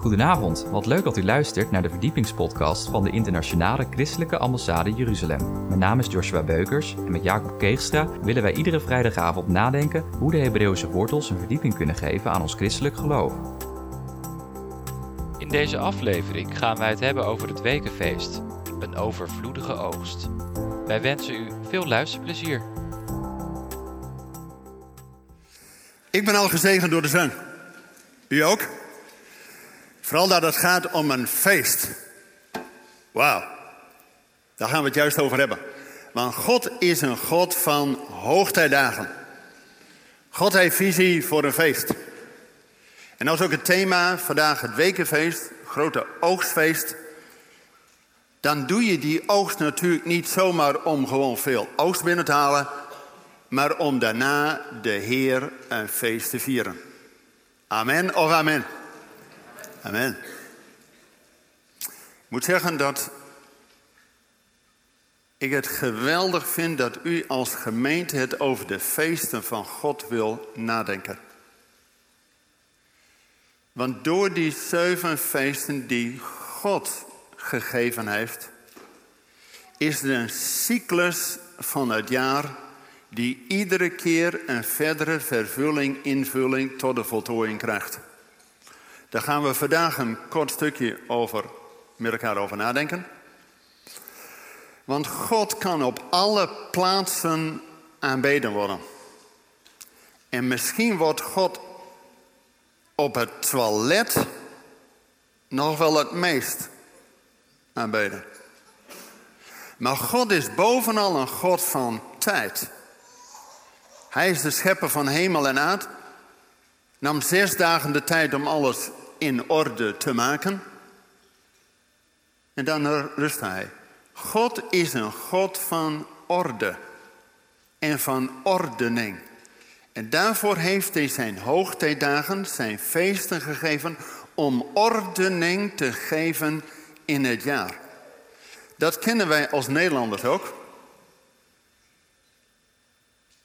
Goedenavond, wat leuk dat u luistert naar de verdiepingspodcast van de Internationale Christelijke Ambassade Jeruzalem. Mijn naam is Joshua Beukers en met Jacob Keegstra willen wij iedere vrijdagavond nadenken hoe de Hebreeuwse wortels een verdieping kunnen geven aan ons christelijk geloof. In deze aflevering gaan wij het hebben over het Wekenfeest, een overvloedige oogst. Wij wensen u veel luisterplezier. Ik ben al gezegend door de zon. U ook? Vooral dat het gaat om een feest. Wauw. Daar gaan we het juist over hebben. Want God is een God van hoogtijdagen. God heeft visie voor een feest. En dat is ook het thema vandaag, het wekenfeest, grote oogstfeest. Dan doe je die oogst natuurlijk niet zomaar om gewoon veel oogst binnen te halen, maar om daarna de Heer een feest te vieren. Amen of amen. Amen. Ik moet zeggen dat ik het geweldig vind dat u als gemeente het over de feesten van God wil nadenken. Want door die zeven feesten die God gegeven heeft, is er een cyclus van het jaar die iedere keer een verdere vervulling, invulling tot de voltooiing krijgt. Daar gaan we vandaag een kort stukje over, met elkaar over nadenken. Want God kan op alle plaatsen aanbeden worden. En misschien wordt God op het toilet nog wel het meest aanbeden. Maar God is bovenal een God van tijd. Hij is de schepper van hemel en aard. Nam zes dagen de tijd om alles in orde te maken. En dan rust hij. God is een God van orde en van ordening. En daarvoor heeft hij zijn hoogtijdagen, zijn feesten gegeven om ordening te geven in het jaar. Dat kennen wij als Nederlanders ook.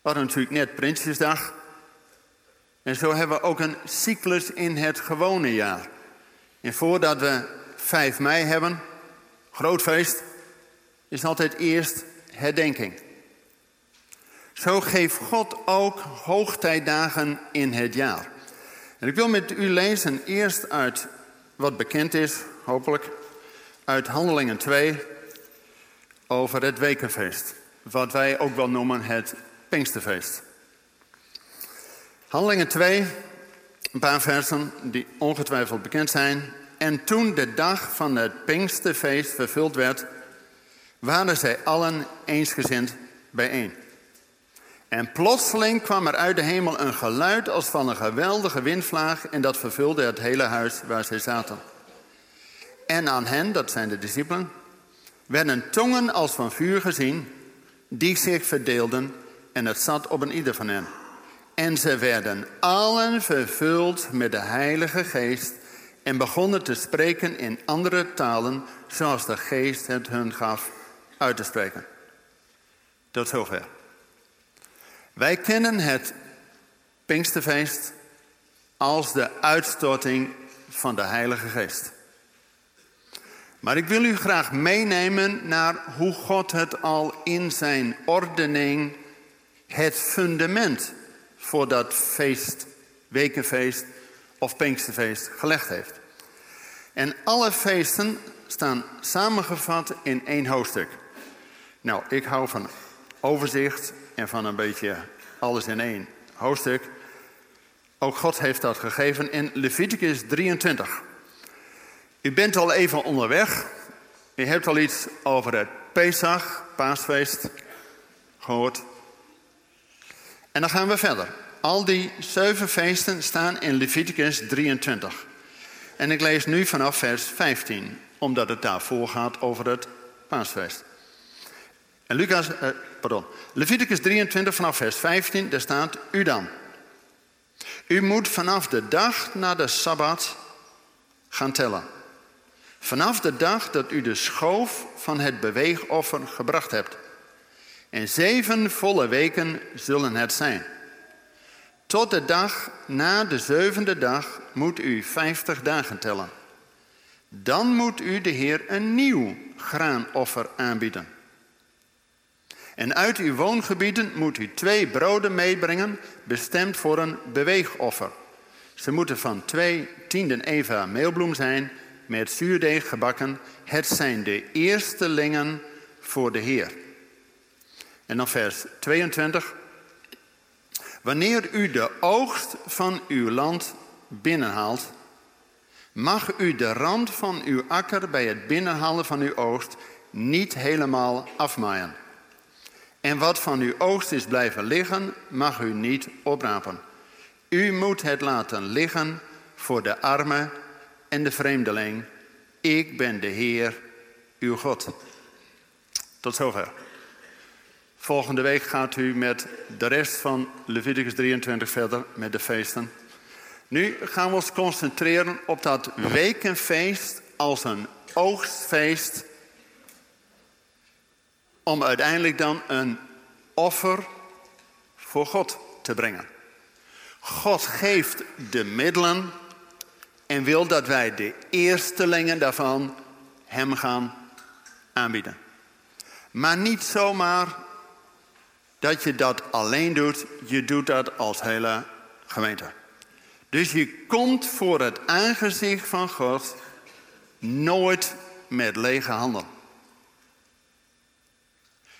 We hadden natuurlijk net Prinsjesdag. En zo hebben we ook een cyclus in het gewone jaar. En voordat we 5 mei hebben, groot feest, is altijd eerst herdenking. Zo geeft God ook hoogtijdagen in het jaar. En ik wil met u lezen eerst uit wat bekend is, hopelijk, uit Handelingen 2 over het Wekenfeest. Wat wij ook wel noemen het Pinksterfeest. Handelingen 2, een paar versen die ongetwijfeld bekend zijn. En toen de dag van het Pinksterfeest vervuld werd, waren zij allen eensgezind bijeen. En plotseling kwam er uit de hemel een geluid als van een geweldige windvlaag en dat vervulde het hele huis waar zij zaten. En aan hen, dat zijn de discipelen, werden tongen als van vuur gezien, die zich verdeelden en het zat op een ieder van hen. En ze werden allen vervuld met de Heilige Geest en begonnen te spreken in andere talen, zoals de Geest het hun gaf uit te spreken. Tot zover. Wij kennen het Pinksterfeest als de uitstorting van de Heilige Geest. Maar ik wil u graag meenemen naar hoe God het al in zijn ordening het fundament voor dat feest, wekenfeest of Pinksterfeest gelegd heeft. En alle feesten staan samengevat in één hoofdstuk. Nou, ik hou van overzicht en van een beetje alles in één hoofdstuk. Ook God heeft dat gegeven in Leviticus 23. U bent al even onderweg. U hebt al iets over het Pesach, paasfeest, gehoord. En dan gaan we verder. Al die zeven feesten staan in Leviticus 23. En ik lees nu vanaf vers 15, omdat het daarvoor gaat over het paasfeest. En Lucas, eh, pardon, Leviticus 23 vanaf vers 15, daar staat u dan. U moet vanaf de dag na de Sabbat gaan tellen. Vanaf de dag dat u de schoof van het beweegoffer gebracht hebt. En zeven volle weken zullen het zijn. Tot de dag na de zevende dag moet u vijftig dagen tellen. Dan moet u de Heer een nieuw graanoffer aanbieden. En uit uw woongebieden moet u twee broden meebrengen, bestemd voor een beweegoffer. Ze moeten van twee tienden eva meelbloem zijn, met zuurdeeg gebakken. Het zijn de eerstelingen voor de Heer. En dan vers 22. Wanneer u de oogst van uw land binnenhaalt, mag u de rand van uw akker bij het binnenhalen van uw oogst niet helemaal afmaaien. En wat van uw oogst is blijven liggen, mag u niet oprapen. U moet het laten liggen voor de arme en de vreemdeling. Ik ben de Heer, uw God. Tot zover. Volgende week gaat u met de rest van Leviticus 23 verder met de feesten. Nu gaan we ons concentreren op dat wekenfeest als een oogstfeest. Om uiteindelijk dan een offer voor God te brengen. God geeft de middelen en wil dat wij de eerstelingen daarvan Hem gaan aanbieden. Maar niet zomaar dat je dat alleen doet, je doet dat als hele gemeente. Dus je komt voor het aangezicht van God nooit met lege handen.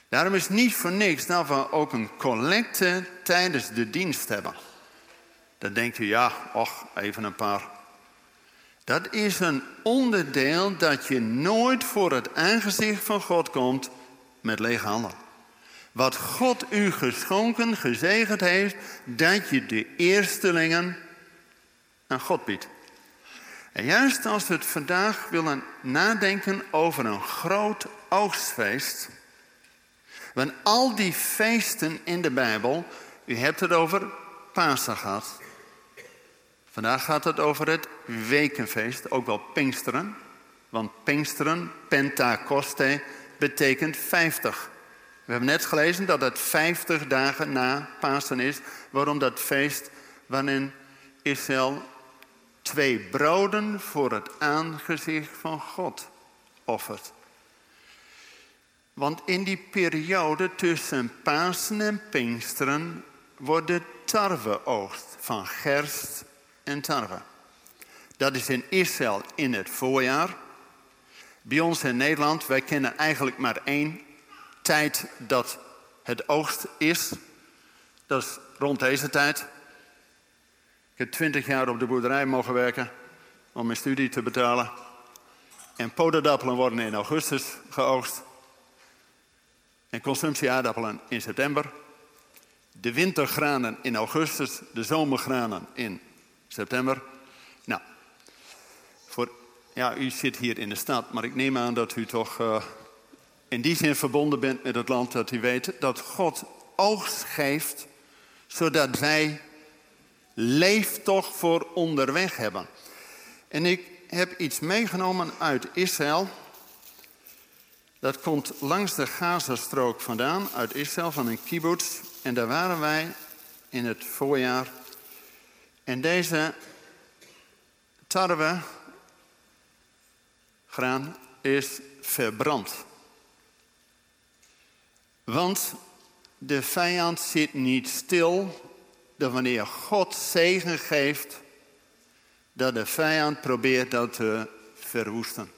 Daarom is niet voor niks dat we ook een collecte tijdens de dienst hebben. Dan denkt u, ja, och, even een paar. Dat is een onderdeel dat je nooit voor het aangezicht van God komt met lege handen. Wat God u geschonken, gezegend heeft, dat je de eerstelingen aan God biedt. En juist als we het vandaag willen nadenken over een groot oogstfeest. Want al die feesten in de Bijbel, u hebt het over Pasen gehad. Vandaag gaat het over het wekenfeest, ook wel Pinksteren. Want Pinksteren, Pentakoste, betekent 50. We hebben net gelezen dat het 50 dagen na Pasen is. Waarom dat feest waarin Israël twee broden voor het aangezicht van God offert. Want in die periode tussen Pasen en Pinksteren wordt de tarweoogst van gerst en tarwe. Dat is in Israël in het voorjaar. Bij ons in Nederland, wij kennen eigenlijk maar één tijd dat het oogst is. Dat is rond deze tijd. Ik heb twintig jaar op de boerderij mogen werken om mijn studie te betalen. En poderdappelen worden in augustus geoogst. En consumptieaardappelen in september. De wintergranen in augustus, de zomergranen in september. Nou, voor, ja, u zit hier in de stad, maar ik neem aan dat u toch uh, in die zin verbonden bent met het land dat u weet dat God oogst geeft, zodat wij leeftocht voor onderweg hebben. En ik heb iets meegenomen uit Israël. Dat komt langs de Gazastrook vandaan, uit Israël, van een kibbutz. En daar waren wij in het voorjaar. En deze tarwe, graan, is verbrand. Want de vijand zit niet stil dat wanneer God zegen geeft, dat de vijand probeert dat te verwoesten.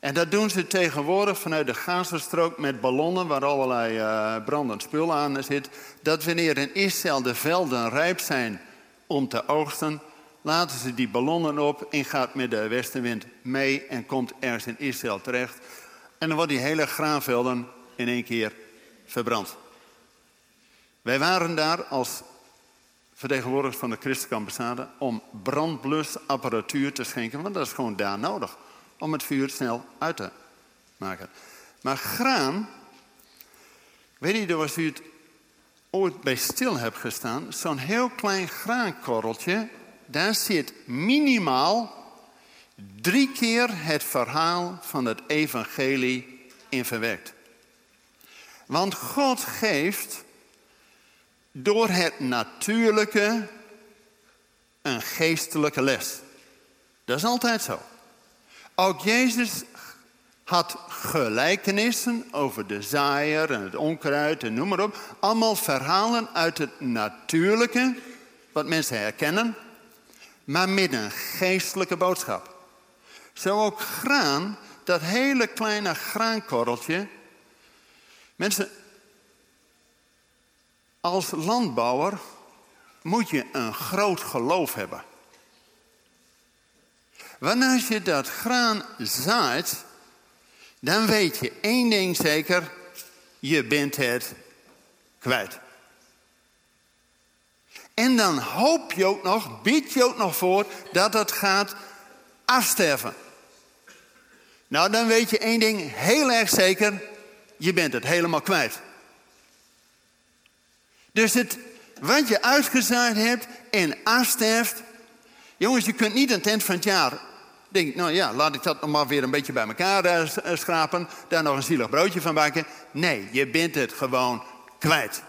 En dat doen ze tegenwoordig vanuit de Gazastrook met ballonnen waar allerlei uh, brandend spul aan zit. Dat wanneer in Israël de velden rijp zijn om te oogsten, laten ze die ballonnen op en gaat met de westenwind mee en komt ergens in Israël terecht. En dan worden die hele graanvelden in één keer verbrand. Wij waren daar als vertegenwoordigers van de christelijke om brandblusapparatuur te schenken, want dat is gewoon daar nodig om het vuur snel uit te maken. Maar graan, weet niet of u het ooit bij stil hebt gestaan, zo'n heel klein graankorreltje, daar zit minimaal drie keer het verhaal van het evangelie in verwerkt. Want God geeft door het natuurlijke een geestelijke les. Dat is altijd zo. Ook Jezus had gelijkenissen over de zaaier en het onkruid en noem maar op. Allemaal verhalen uit het natuurlijke, wat mensen herkennen, maar met een geestelijke boodschap. Zo ook graan, dat hele kleine graankorreltje. Mensen, als landbouwer moet je een groot geloof hebben. Wanneer je dat graan zaait, dan weet je één ding zeker, je bent het kwijt. En dan hoop je ook nog, bied je ook nog voor dat het gaat afsterven. Nou, dan weet je één ding heel erg zeker, je bent het helemaal kwijt. Dus het, wat je uitgezaaid hebt en afsterft, jongens, je kunt niet een tent van het jaar denk nou ja, laat ik dat nog maar weer een beetje bij elkaar uh, schrapen. Daar nog een zielig broodje van bakken. Nee, je bent het gewoon kwijt.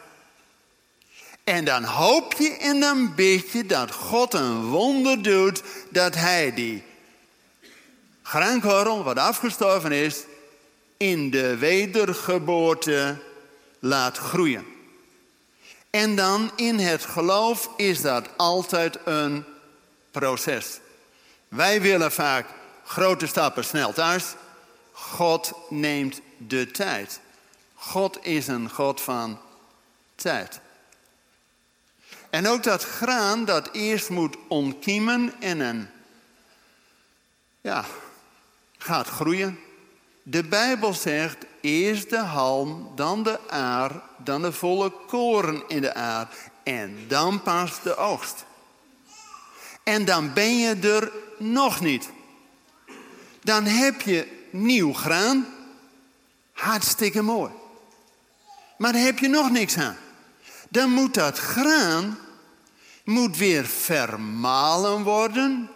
En dan hoop je en dan bid je dat God een wonder doet. Dat hij die graankorrel wat afgestorven is. In de wedergeboorte laat groeien. En dan in het geloof is dat altijd een proces. Wij willen vaak grote stappen snel thuis. God neemt de tijd. God is een God van tijd. En ook dat graan dat eerst moet ontkiemen en een, ja, gaat groeien. De Bijbel zegt eerst de halm, dan de aar, dan de volle koren in de aar en dan pas de oogst. En dan ben je er nog niet. Dan heb je nieuw graan. Hartstikke mooi. Maar daar heb je nog niks aan. Dan moet dat graan moet weer vermalen worden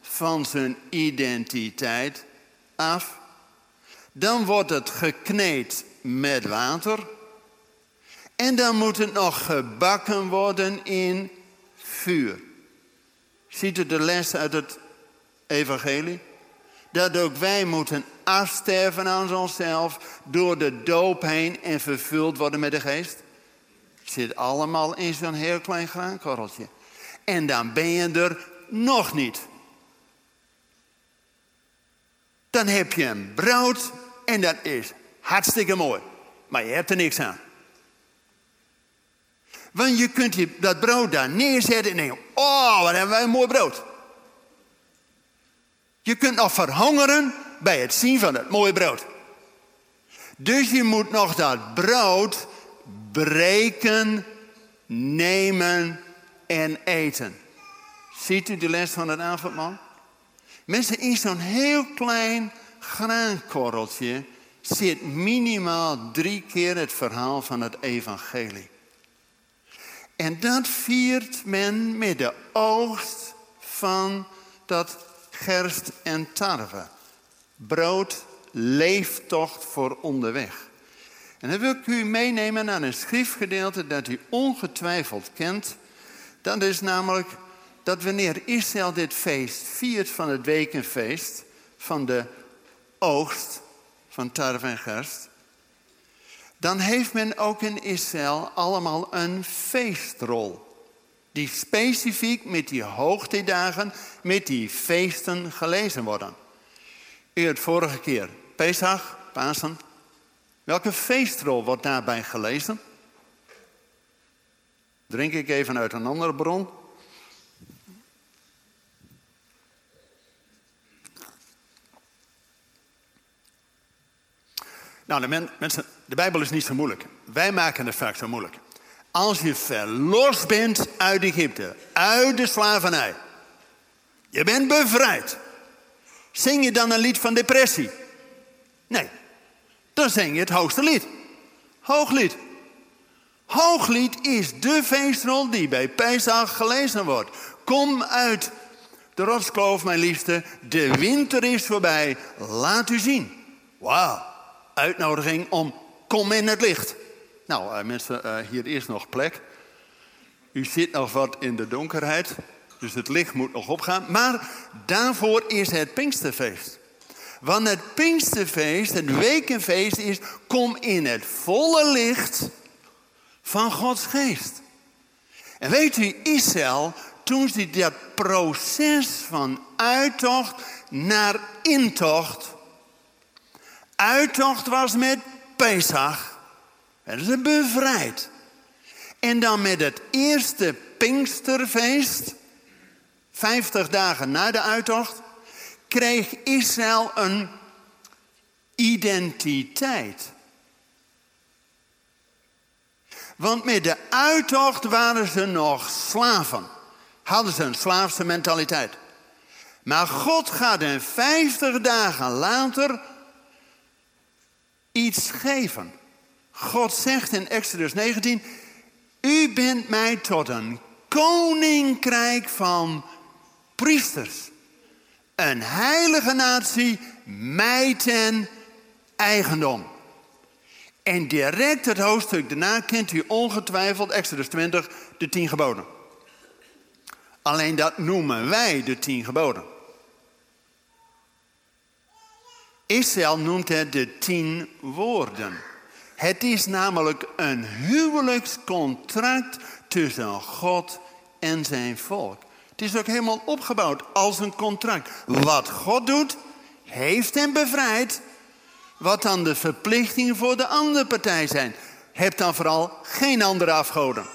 van zijn identiteit af. Dan wordt het gekneed met water. En dan moet het nog gebakken worden in vuur. Ziet u de les uit het evangelie? Dat ook wij moeten afsterven aan onszelf door de doop heen en vervuld worden met de geest. Het zit allemaal in zo'n heel klein graankorreltje. En dan ben je er nog niet. Dan heb je een brood en dat is hartstikke mooi. Maar je hebt er niks aan. Want je kunt dat brood daar neerzetten en denken, oh, wat hebben wij een mooi brood. Je kunt nog verhongeren bij het zien van het mooie brood. Dus je moet nog dat brood breken, nemen en eten. Ziet u de les van het avondmaal? Mensen, in zo'n heel klein graankorreltje zit minimaal drie keer het verhaal van het evangelie. En dat viert men met de oogst van dat gerst en tarwe. Brood, leeftocht voor onderweg. En dan wil ik u meenemen naar een schriftgedeelte dat u ongetwijfeld kent. Dat is namelijk dat wanneer Israël dit feest viert van het wekenfeest, van de oogst van tarwe en gerst, dan heeft men ook in Israël allemaal een feestrol. Die specifiek met die hoogtijdagen, met die feesten gelezen worden. U het vorige keer, Pesach, Pasen. Welke feestrol wordt daarbij gelezen? Drink ik even uit een andere bron. Nou, de mensen, de Bijbel is niet zo moeilijk. Wij maken het vaak zo moeilijk. Als je verlost bent uit Egypte, uit de slavernij. Je bent bevrijd. Zing je dan een lied van depressie? Nee, dan zing je het hoogste lied. Hooglied. Hooglied is de feestrol die bij Pesach gelezen wordt. Kom uit de rotskloof, mijn liefste. De winter is voorbij. Laat u zien. Wauw uitnodiging om kom in het licht. Nou, uh, mensen, uh, hier is nog plek. U zit nog wat in de donkerheid. Dus het licht moet nog opgaan. Maar daarvoor is het Pinksterfeest. Want het Pinksterfeest, het wekenfeest is, kom in het volle licht van Gods geest. En weet u, Israël, toen ze dat proces van uittocht naar intocht. Uittocht was met Pesach. Werden ze bevrijd. En dan met het eerste Pinksterfeest, 50 dagen na de uittocht, kreeg Israël een identiteit. Want met de uittocht waren ze nog slaven. Hadden ze een slaafse mentaliteit. Maar God gaat hen 50 dagen later iets geven. God zegt in Exodus 19: U bent mij tot een koninkrijk van priesters. Een heilige natie, mij ten eigendom. En direct het hoofdstuk daarna kent u ongetwijfeld, Exodus 20, de tien geboden. Alleen dat noemen wij de tien geboden. Israël noemt het de tien woorden. Het is namelijk een huwelijkscontract tussen God en zijn volk. Het is ook helemaal opgebouwd als een contract. Wat God doet, heeft hem bevrijd. Wat dan de verplichtingen voor de andere partij zijn. Heb dan vooral geen andere afgoden.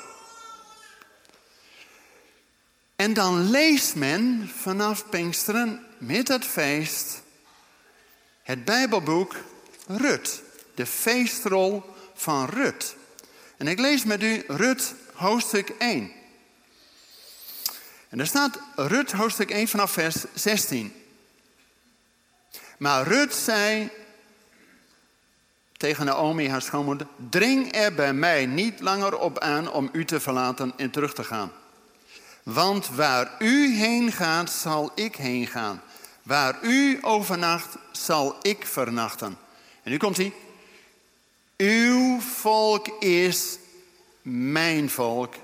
En dan leest men vanaf Pinksteren met het feest het Bijbelboek Rut. De feestrol van Rut. En ik lees met u Rut hoofdstuk 1. En daar staat Rut hoofdstuk 1 vanaf vers 16. Maar Rut zei tegen Naomi, haar schoonmoeder: Dring er bij mij niet langer op aan om u te verlaten en terug te gaan. Want waar u heen gaat, zal ik heen gaan. Waar u overnacht, zal ik vernachten. En nu komt hij. Uw volk is mijn volk.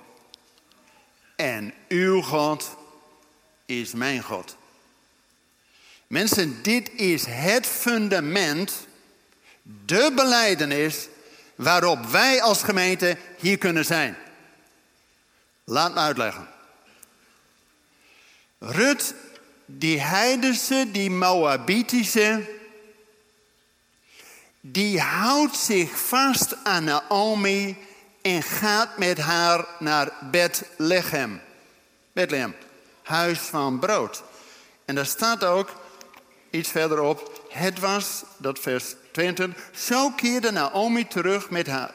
En uw God is mijn God. Mensen, dit is het fundament, de beleidenis waarop wij als gemeente hier kunnen zijn. Laat me uitleggen. Rut, die heidense, die Moabitische, die houdt zich vast aan Naomi en gaat met haar naar Bethlehem. Bethlehem, huis van brood. En daar staat ook iets verderop, het was, dat vers 22, zo keerde Naomi terug met haar,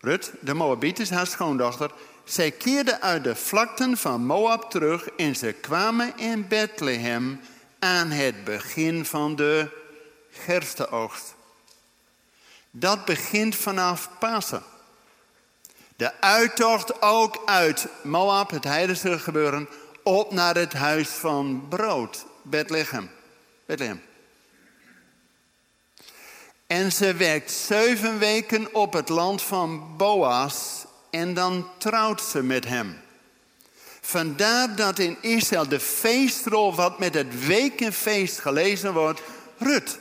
Rut, de Moabitis, haar schoondochter. Zij keerde uit de vlakten van Moab terug en ze kwamen in Bethlehem aan het begin van de gerstenoogst. Dat begint vanaf Pasen. De uittocht ook uit Moab, het heidense gebeuren, op naar het huis van brood, Bethlehem. Bethlehem. En ze werkt zeven weken op het land van Boas en dan trouwt ze met hem. Vandaar dat in Israël de feestrol wat met het wekenfeest gelezen wordt, Rut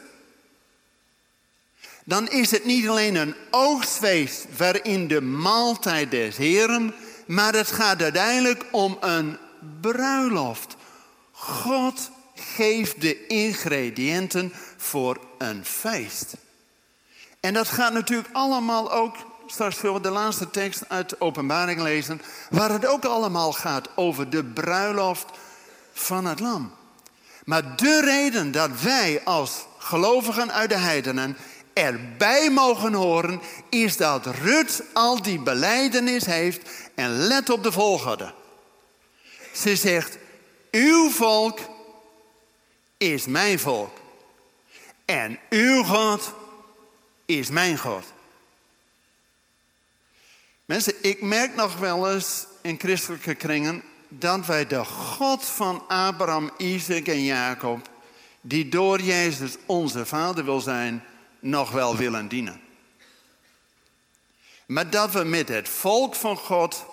dan is het niet alleen een oogstfeest waarin de maaltijd des Heren, maar het gaat uiteindelijk om een bruiloft. God geeft de ingrediënten voor een feest. En dat gaat natuurlijk allemaal ook, straks zullen we de laatste tekst uit openbaring lezen, waar het ook allemaal gaat over de bruiloft van het lam. Maar de reden dat wij als gelovigen uit de heidenen erbij mogen horen, is dat Rut al die beleidenis heeft en let op de volgorde. Ze zegt, uw volk is mijn volk en uw God is mijn God. Mensen, ik merk nog wel eens in christelijke kringen dat wij de God van Abraham, Isaac en Jacob, die door Jezus onze vader wil zijn, nog wel willen dienen. Maar dat we met het volk van God,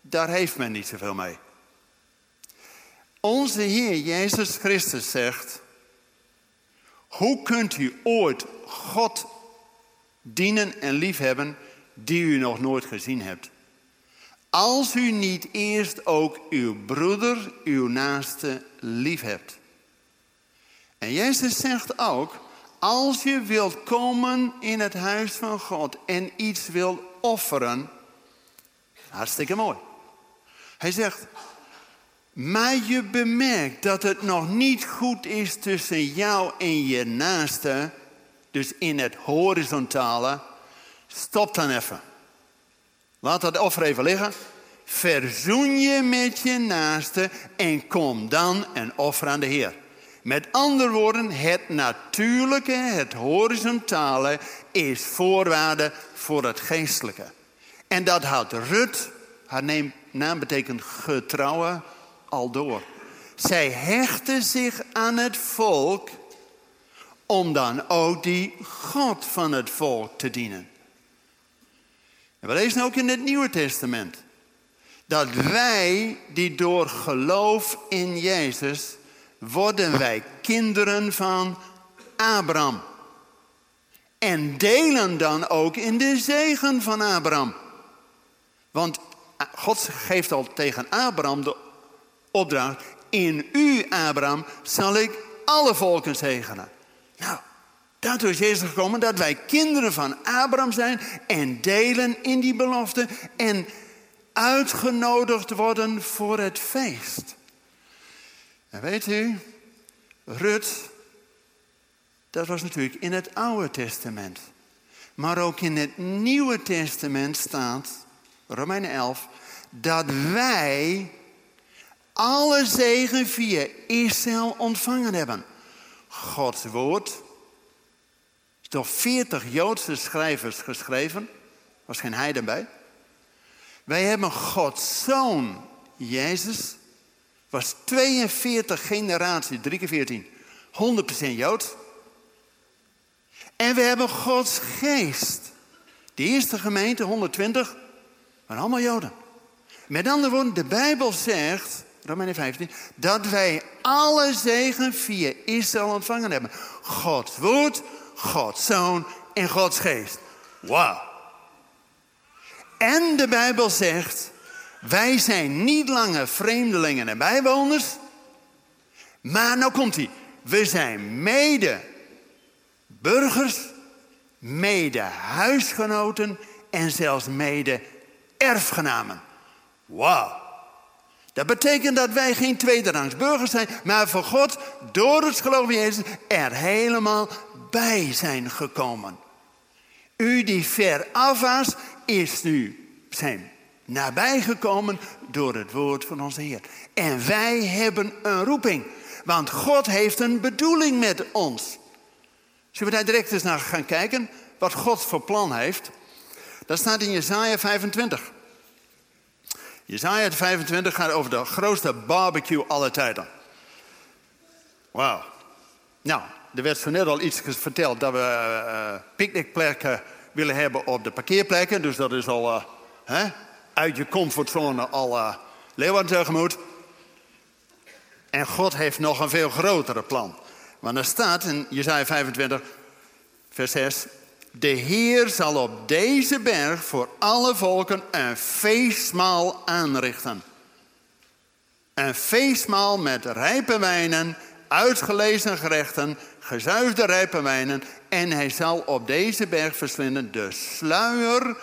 daar heeft men niet zoveel mee. Onze Heer Jezus Christus zegt: Hoe kunt u ooit God dienen en liefhebben die u nog nooit gezien hebt? Als u niet eerst ook uw broeder, uw naaste lief hebt. En Jezus zegt ook, als je wilt komen in het huis van God en iets wilt offeren, hartstikke mooi. Hij zegt, maar je bemerkt dat het nog niet goed is tussen jou en je naaste, dus in het horizontale, stop dan even. Laat dat offer even liggen. Verzoen je met je naaste en kom dan een offer aan de Heer. Met andere woorden, het natuurlijke, het horizontale is voorwaarde voor het geestelijke. En dat had Rut, haar naam betekent getrouwe, al door. Zij hechtte zich aan het volk om dan ook die God van het volk te dienen. En we lezen ook in het Nieuwe Testament dat wij die door geloof in Jezus worden wij kinderen van Abraham. En delen dan ook in de zegen van Abraham. Want God geeft al tegen Abraham de opdracht: In u, Abraham, zal ik alle volken zegenen. Nou, daartoe is Jezus gekomen dat wij kinderen van Abraham zijn en delen in die belofte en uitgenodigd worden voor het feest. En weet u, Rut, dat was natuurlijk in het Oude Testament. Maar ook in het Nieuwe Testament staat, Romeinen 11, dat wij alle zegen via Israël ontvangen hebben. Gods woord door veertig Joodse schrijvers geschreven. was geen heiden bij. Wij hebben Gods zoon, Jezus, was 42 generaties, 3 keer 14, 100% Jood. En we hebben Gods geest. De eerste gemeente, 120, waren allemaal Joden. Met andere woorden, de Bijbel zegt, Romeinen 15, dat wij alle zegen via Israël ontvangen hebben. Gods woord, Gods zoon en Gods geest. Wauw. En de Bijbel zegt, wij zijn niet langer vreemdelingen en bijwoners. Maar nou komt hij. We zijn mede burgers, mede huisgenoten en zelfs mede erfgenamen. Wauw. Dat betekent dat wij geen tweederangs burgers zijn, maar voor God door het geloof in Jezus er helemaal bij zijn gekomen. U die ver af was, is nu zijn nabijgekomen door het woord van onze Heer. En wij hebben een roeping, want God heeft een bedoeling met ons. Zullen we daar direct eens naar gaan kijken, wat God voor plan heeft? Dat staat in Jesaja 25. Jesaja 25 gaat over de grootste barbecue aller tijden. Wauw. Nou, er werd zo net al iets verteld dat we uh, picknickplekken willen hebben op de parkeerplekken. Dus dat is al uh, hè, uit je comfortzone al uh, Leeuwarden tegemoet. En God heeft nog een veel grotere plan. Want er staat in Jesaja 25, vers 6... De Heer zal op deze berg voor alle volken een feestmaal aanrichten. Een feestmaal met rijpe wijnen, uitgelezen gerechten, gezuivde rijpe wijnen. En hij zal op deze berg verslinden de sluier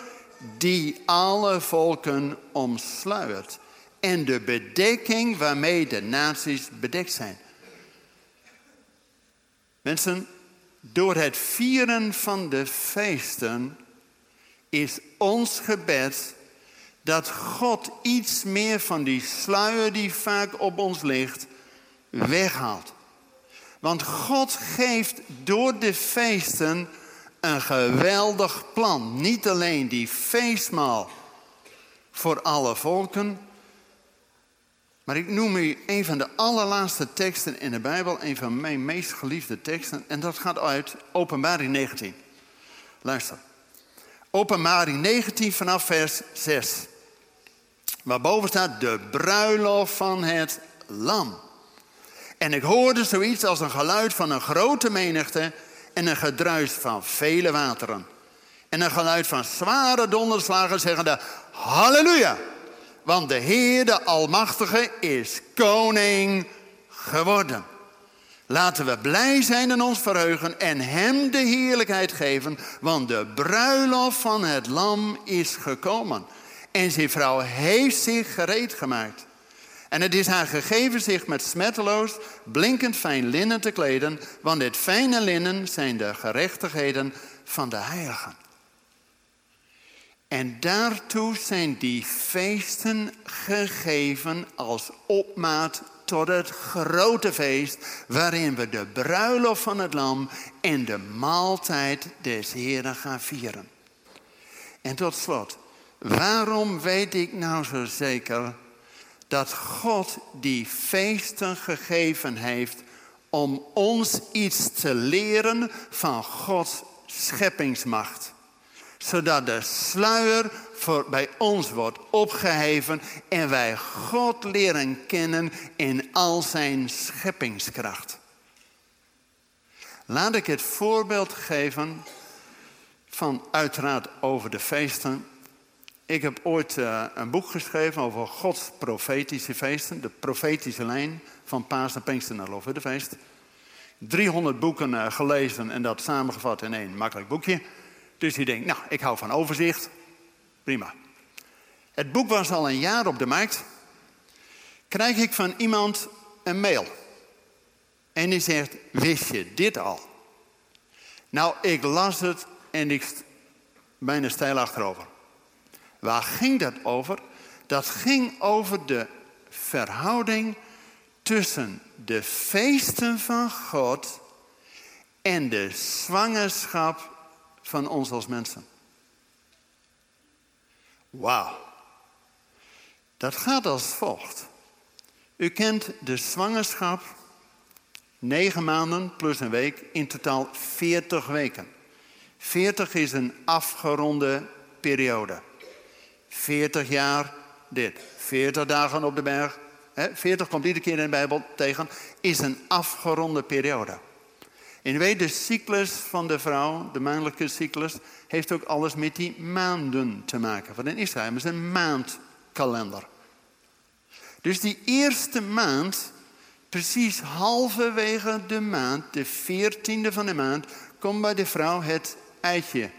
die alle volken omsluiert. En de bedekking waarmee de naties bedekt zijn. Mensen, door het vieren van de feesten is ons gebed dat God iets meer van die sluier die vaak op ons ligt weghaalt. Want God geeft door de feesten een geweldig plan. Niet alleen die feestmaal voor alle volken. Maar ik noem u een van de allerlaatste teksten in de Bijbel. Een van mijn meest geliefde teksten. En dat gaat uit Openbaring 19. Luister. Openbaring 19 vanaf vers 6. Waarboven staat de bruiloft van het lam. En ik hoorde zoiets als een geluid van een grote menigte en een gedruis van vele wateren. En een geluid van zware donderslagen zeggende, halleluja. Want de Heer, de Almachtige, is koning geworden. Laten we blij zijn en ons verheugen en Hem de heerlijkheid geven, want de bruiloft van het lam is gekomen. En zijn vrouw heeft zich gereed gemaakt. En het is haar gegeven zich met smetteloos, blinkend fijn linnen te kleden, want dit fijne linnen zijn de gerechtigheden van de heiligen. En daartoe zijn die feesten gegeven als opmaat tot het grote feest, waarin we de bruiloft van het lam en de maaltijd des Heren gaan vieren. En tot slot, waarom weet ik nou zo zeker dat God die feesten gegeven heeft om ons iets te leren van Gods scheppingsmacht? Zodat de sluier voor, bij ons wordt opgeheven en wij God leren kennen in al zijn scheppingskracht. Laat ik het voorbeeld geven van uiteraard over de feesten. Ik heb ooit uh, een boek geschreven over Gods profetische feesten. De profetische lijn van Paas en Pinkster naar Lofuddefeest. 300 boeken uh, gelezen en dat samengevat in één makkelijk boekje. Dus je denkt, nou, ik hou van overzicht. Prima. Het boek was al een jaar op de markt. Krijg ik van iemand een mail. En die zegt, wist je dit al? Nou, ik las het en ik bijna stijl achterover. Waar ging dat over? Dat ging over de verhouding tussen de feesten van God en de zwangerschap van ons als mensen. Wauw. Dat gaat als volgt. U kent de zwangerschap, negen maanden plus een week, in totaal 40 weken. 40 is een afgeronde periode. 40 jaar dit, 40 dagen op de berg. 40 komt iedere keer in de Bijbel tegen, is een afgeronde periode. En weet, de cyclus van de vrouw, de maandelijke cyclus, heeft ook alles met die maanden te maken. Want in Israël is een maandkalender. Dus die eerste maand, precies halverwege de maand, de veertiende van de maand, komt bij de vrouw het eitje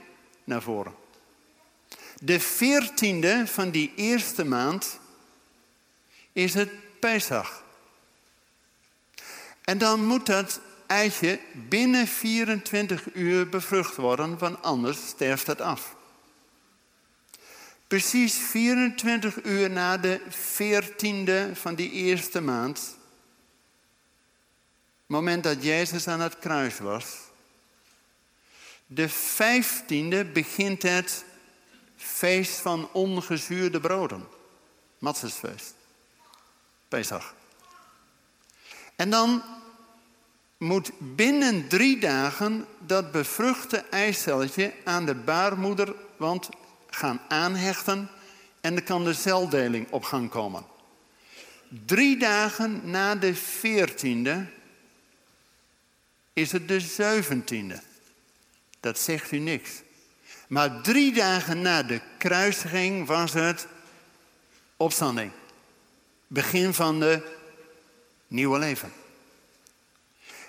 naar voren. De veertiende van die eerste maand is het Pesach. En dan moet dat eitje binnen 24 uur bevrucht worden, want anders sterft het af. Precies 24 uur na de 14e van die eerste maand, moment dat Jezus aan het kruis was, de 15e begint het feest van ongezuurde broden. Matzesfeest. Pesach. En dan moet binnen drie dagen dat bevruchte eicelletje aan de baarmoeder want gaan aanhechten en dan kan de celdeling op gang komen. Drie dagen na de veertiende is het de zeventiende. Dat zegt u niks. Maar drie dagen na de kruisiging was het opstanding. Begin van de nieuwe leven.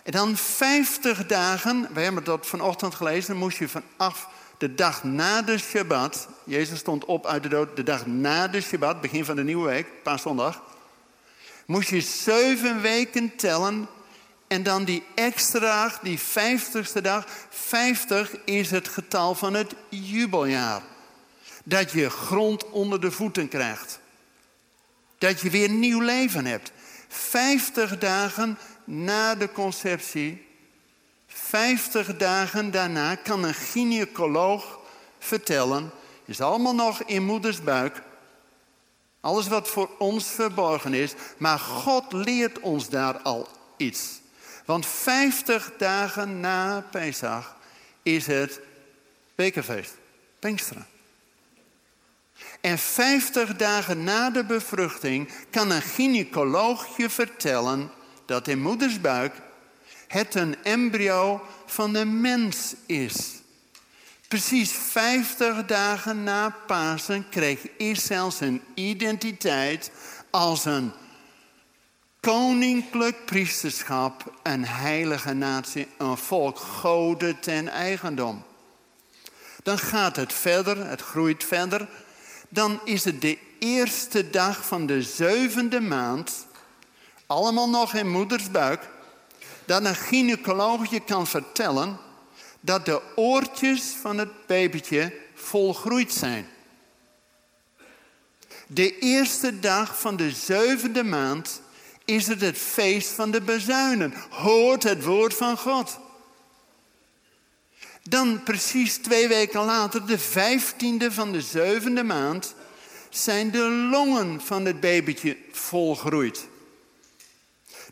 En dan 50 dagen, we hebben dat vanochtend gelezen, moest je vanaf de dag na de Shabbat, Jezus stond op uit de dood, de dag na de Shabbat, begin van de nieuwe week, paaszondag, moest je zeven weken tellen en dan die extra dag, die vijftigste dag, 50 is het getal van het jubeljaar. Dat je grond onder de voeten krijgt. Dat je weer nieuw leven hebt. 50 dagen na de conceptie, 50 dagen daarna, kan een gynaecoloog vertellen, is allemaal nog in moeders buik, alles wat voor ons verborgen is, maar God leert ons daar al iets. Want 50 dagen na Pesach is het bekerfeest, Pinksteren. En 50 dagen na de bevruchting kan een gynaecoloog je vertellen dat in moedersbuik het een embryo van de mens is. Precies 50 dagen na Pasen kreeg Israël zijn identiteit als een koninklijk priesterschap, een heilige natie, een volk goden ten eigendom. Dan gaat het verder, het groeit verder. Dan is het de eerste dag van de zevende maand, allemaal nog in moeders buik, dat een gynaecoloog je kan vertellen dat de oortjes van het babytje volgroeid zijn. De eerste dag van de zevende maand is het het feest van de bezuinen. Hoort het woord van God. Dan precies twee weken later, de vijftiende van de zevende maand, zijn de longen van het babytje volgroeid.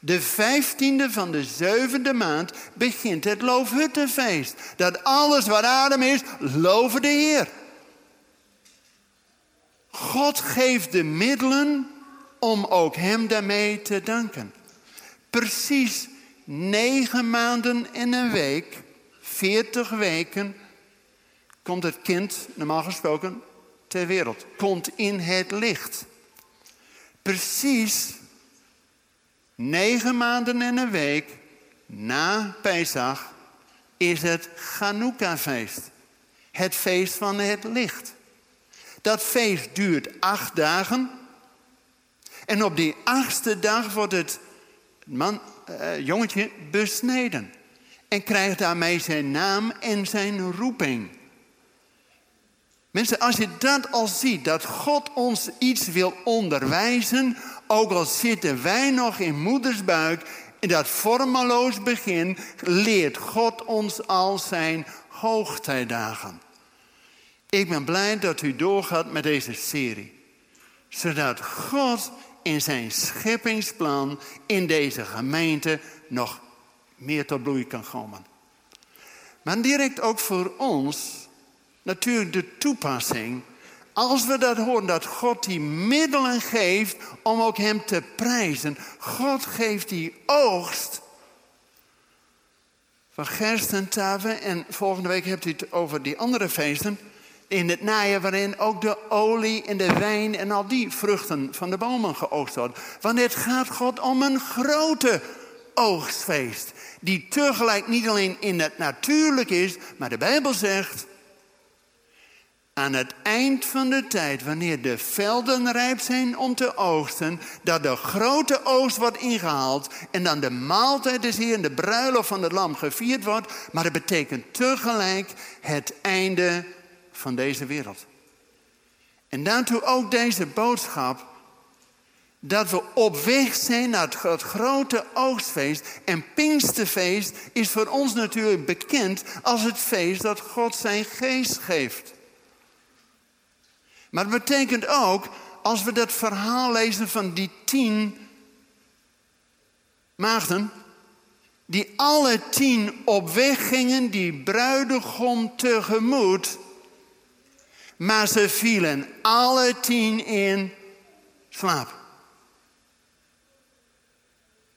De vijftiende van de zevende maand begint het Loofhuttenfeest. Dat alles wat adem is, loven de Heer. God geeft de middelen om ook Hem daarmee te danken. Precies negen maanden in een week, veertig weken, komt het kind, normaal gesproken, ter wereld. Komt in het licht. Precies negen maanden en een week na Pesach is het Chanukka-feest. Het feest van het licht. Dat feest duurt acht dagen. En op die achtste dag wordt het man, uh, jongetje besneden. En krijgt daarmee zijn naam en zijn roeping. Mensen, als je dat al ziet, dat God ons iets wil onderwijzen, ook al zitten wij nog in moedersbuik, in dat vormeloos begin, leert God ons al zijn hoogtijdagen. Ik ben blij dat u doorgaat met deze serie, zodat God in zijn scheppingsplan in deze gemeente nog meer tot bloei kan komen. Maar direct ook voor ons natuurlijk de toepassing. Als we dat horen, dat God die middelen geeft om ook Hem te prijzen. God geeft die oogst van gerst en tafel. En volgende week hebt u het over die andere feesten. In het najaar waarin ook de olie en de wijn en al die vruchten van de bomen geoogst worden. Want het gaat God om een grote oogstfeest. Die tegelijk niet alleen in het natuurlijk is, maar de Bijbel zegt aan het eind van de tijd, wanneer de velden rijp zijn om te oogsten, dat de grote oogst wordt ingehaald en dan de maaltijd is hier en de bruiloft van het lam gevierd wordt, maar het betekent tegelijk het einde van deze wereld. En daartoe ook deze boodschap dat we op weg zijn naar het grote oogstfeest. En Pinksterfeest is voor ons natuurlijk bekend als het feest dat God zijn geest geeft. Maar het betekent ook, als we dat verhaal lezen van die tien maagden, die alle tien op weg gingen, die bruidegom tegemoet, maar ze vielen alle tien in slaap.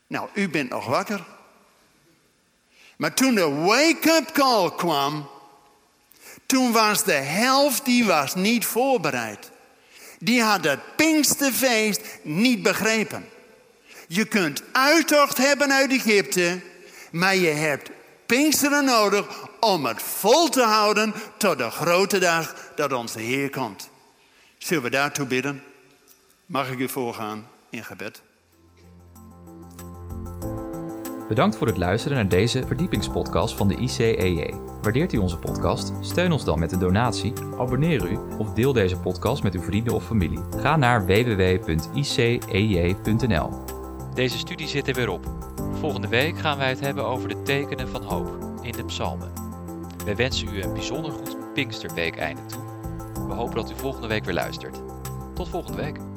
Nou, u bent nog wakker. Maar toen de wake-up call kwam, toen was de helft die was niet voorbereid. Die had het Pinksterfeest niet begrepen. Je kunt uittocht hebben uit Egypte, maar je hebt Pinksteren nodig om het vol te houden tot de grote dag dat onze Heer komt. Zullen we daartoe bidden? Mag ik u voorgaan in gebed? Bedankt voor het luisteren naar deze verdiepingspodcast van de ICEJ. Waardeert u onze podcast? Steun ons dan met een donatie, abonneer u of deel deze podcast met uw vrienden of familie. Ga naar www.icej.nl. Deze studie zit er weer op. Volgende week gaan wij het hebben over de tekenen van hoop in de psalmen. Wij wensen u een bijzonder goed Pinksterweek einde toe. We hopen dat u volgende week weer luistert. Tot volgende week.